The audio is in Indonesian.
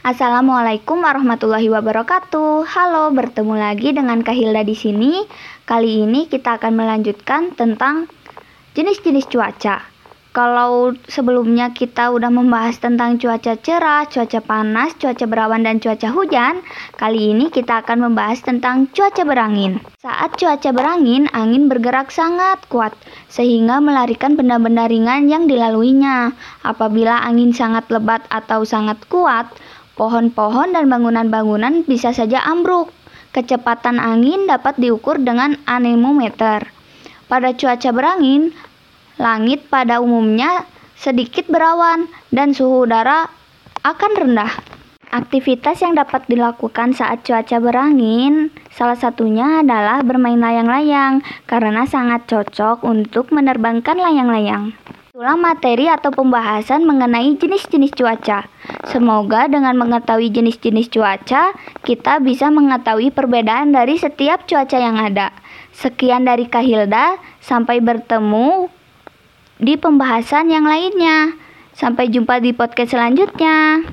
Assalamualaikum warahmatullahi wabarakatuh. Halo, bertemu lagi dengan Kak Hilda di sini. Kali ini kita akan melanjutkan tentang jenis-jenis cuaca. Kalau sebelumnya kita udah membahas tentang cuaca cerah, cuaca panas, cuaca berawan, dan cuaca hujan, kali ini kita akan membahas tentang cuaca berangin. Saat cuaca berangin, angin bergerak sangat kuat, sehingga melarikan benda-benda ringan yang dilaluinya. Apabila angin sangat lebat atau sangat kuat, Pohon-pohon dan bangunan-bangunan bisa saja ambruk. Kecepatan angin dapat diukur dengan anemometer. Pada cuaca berangin, langit pada umumnya sedikit berawan dan suhu udara akan rendah. Aktivitas yang dapat dilakukan saat cuaca berangin, salah satunya adalah bermain layang-layang karena sangat cocok untuk menerbangkan layang-layang. Itulah materi atau pembahasan mengenai jenis-jenis cuaca. Semoga dengan mengetahui jenis-jenis cuaca, kita bisa mengetahui perbedaan dari setiap cuaca yang ada. Sekian dari Kahilda, sampai bertemu di pembahasan yang lainnya. Sampai jumpa di podcast selanjutnya.